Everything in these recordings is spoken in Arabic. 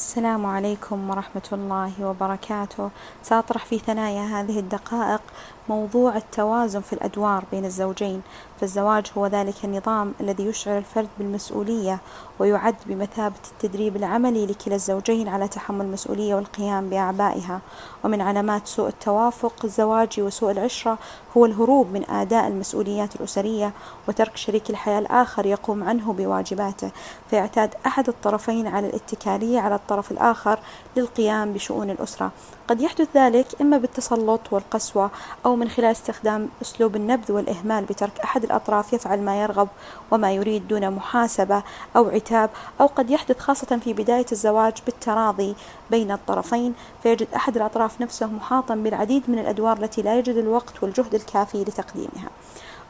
السلام عليكم ورحمة الله وبركاته. سأطرح في ثنايا هذه الدقائق موضوع التوازن في الأدوار بين الزوجين فالزواج هو ذلك النظام الذي يشعر الفرد بالمسؤولية ويعد بمثابة التدريب العملي لكلا الزوجين على تحمل المسؤولية والقيام بأعبائها. ومن علامات سوء التوافق الزواجي وسوء العشرة هو الهروب من أداء المسؤوليات الأسرية وترك شريك الحياة الآخر يقوم عنه بواجباته. فيعتاد أحد الطرفين على الاتكالية على الطرف الآخر للقيام بشؤون الأسرة. قد يحدث ذلك إما بالتسلط والقسوة أو من خلال استخدام أسلوب النبذ والإهمال بترك أحد الأطراف يفعل ما يرغب وما يريد دون محاسبة أو عتاب أو قد يحدث خاصة في بداية الزواج بالتراضي بين الطرفين فيجد أحد الأطراف نفسه محاطا بالعديد من الأدوار التي لا يجد الوقت والجهد الكافي لتقديمها.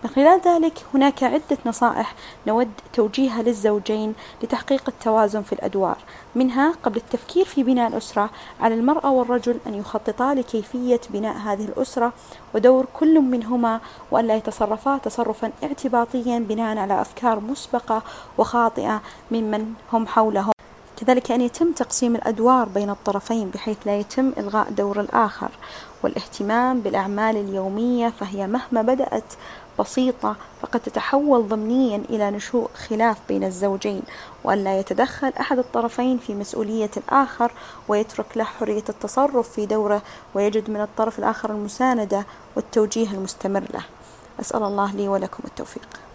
من خلال ذلك هناك عدة نصائح نود توجيهها للزوجين لتحقيق التوازن في الأدوار. منها قبل التفكير في بناء الأسرة على المرأة والرجل أن يخططا لكيفية بناء هذه الأسرة ودور كل منهما وأن لا يتصرفا تصرفا اعتباطيا بناء على أفكار مسبقة وخاطئة ممن هم حولهم. كذلك أن يتم تقسيم الأدوار بين الطرفين بحيث لا يتم إلغاء دور الآخر والاهتمام بالأعمال اليومية فهي مهما بدأت بسيطة فقد تتحول ضمنيا إلى نشوء خلاف بين الزوجين وأن لا يتدخل أحد الطرفين في مسؤولية الآخر ويترك له حرية التصرف في دوره ويجد من الطرف الآخر المساندة والتوجيه المستمر له. أسأل الله لي ولكم التوفيق.